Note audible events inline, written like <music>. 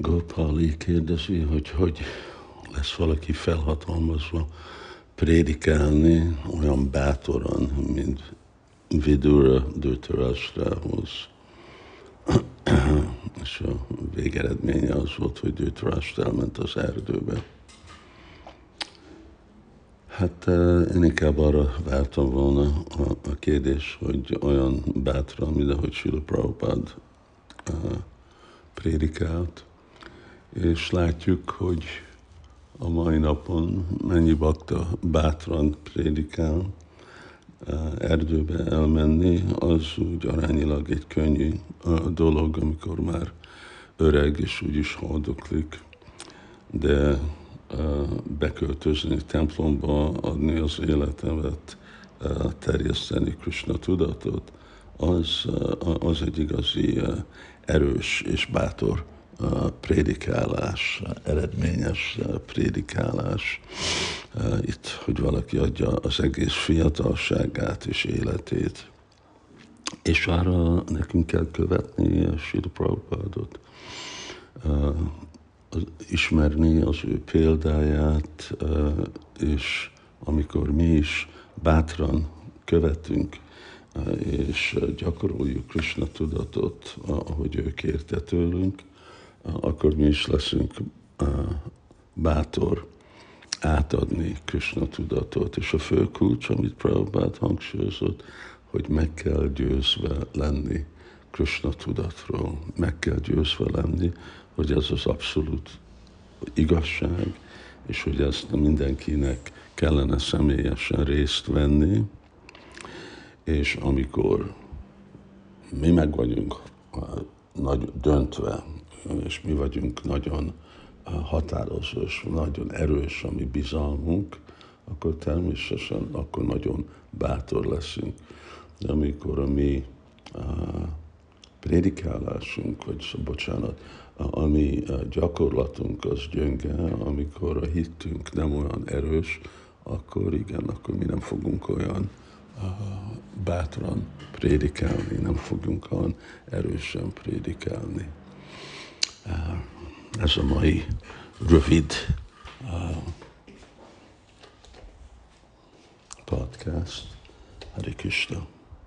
Gopali kérdezi, hogy hogy lesz valaki felhatalmazva prédikálni olyan bátoran, mint Vidura Dhritarashtrahoz. <clears throat> És a végeredménye az volt, hogy Dhritarashtra elment az erdőbe. Hát eh, én inkább arra vártam volna a, a kérdés, hogy olyan bátran, mint ahogy Sila Prabhupád uh, prédikált, és látjuk, hogy a mai napon mennyi bakta bátran prédikál, erdőbe elmenni, az úgy arányilag egy könnyű dolog, amikor már öreg és úgyis haldoklik, de beköltözni templomba, adni az életemet, terjeszteni Krishna tudatot, az, az egy igazi erős és bátor prédikálás, eredményes prédikálás. Itt, hogy valaki adja az egész fiatalságát és életét. És arra nekünk kell követni Sila Prabhupádot, ismerni az ő példáját, és amikor mi is bátran követünk, és gyakoroljuk Krishna tudatot, ahogy ő kérte tőlünk, akkor mi is leszünk bátor átadni Krishna tudatot. És a fő kulcs, amit Prabhupád hangsúlyozott, hogy meg kell győzve lenni Krishna tudatról. Meg kell győzve lenni, hogy ez az abszolút igazság, és hogy ezt mindenkinek kellene személyesen részt venni, és amikor mi meg vagyunk nagy döntve és mi vagyunk nagyon eh, határozó, és nagyon erős a mi bizalmunk, akkor természetesen akkor nagyon bátor leszünk. De amikor a mi a prédikálásunk, vagy bocsánat, a, a mi gyakorlatunk az gyönge, amikor a hittünk nem olyan erős, akkor igen, akkor mi nem fogunk olyan bátran prédikálni, nem fogunk olyan erősen prédikálni. Ez a mai rövid podcast. Hare Krishna.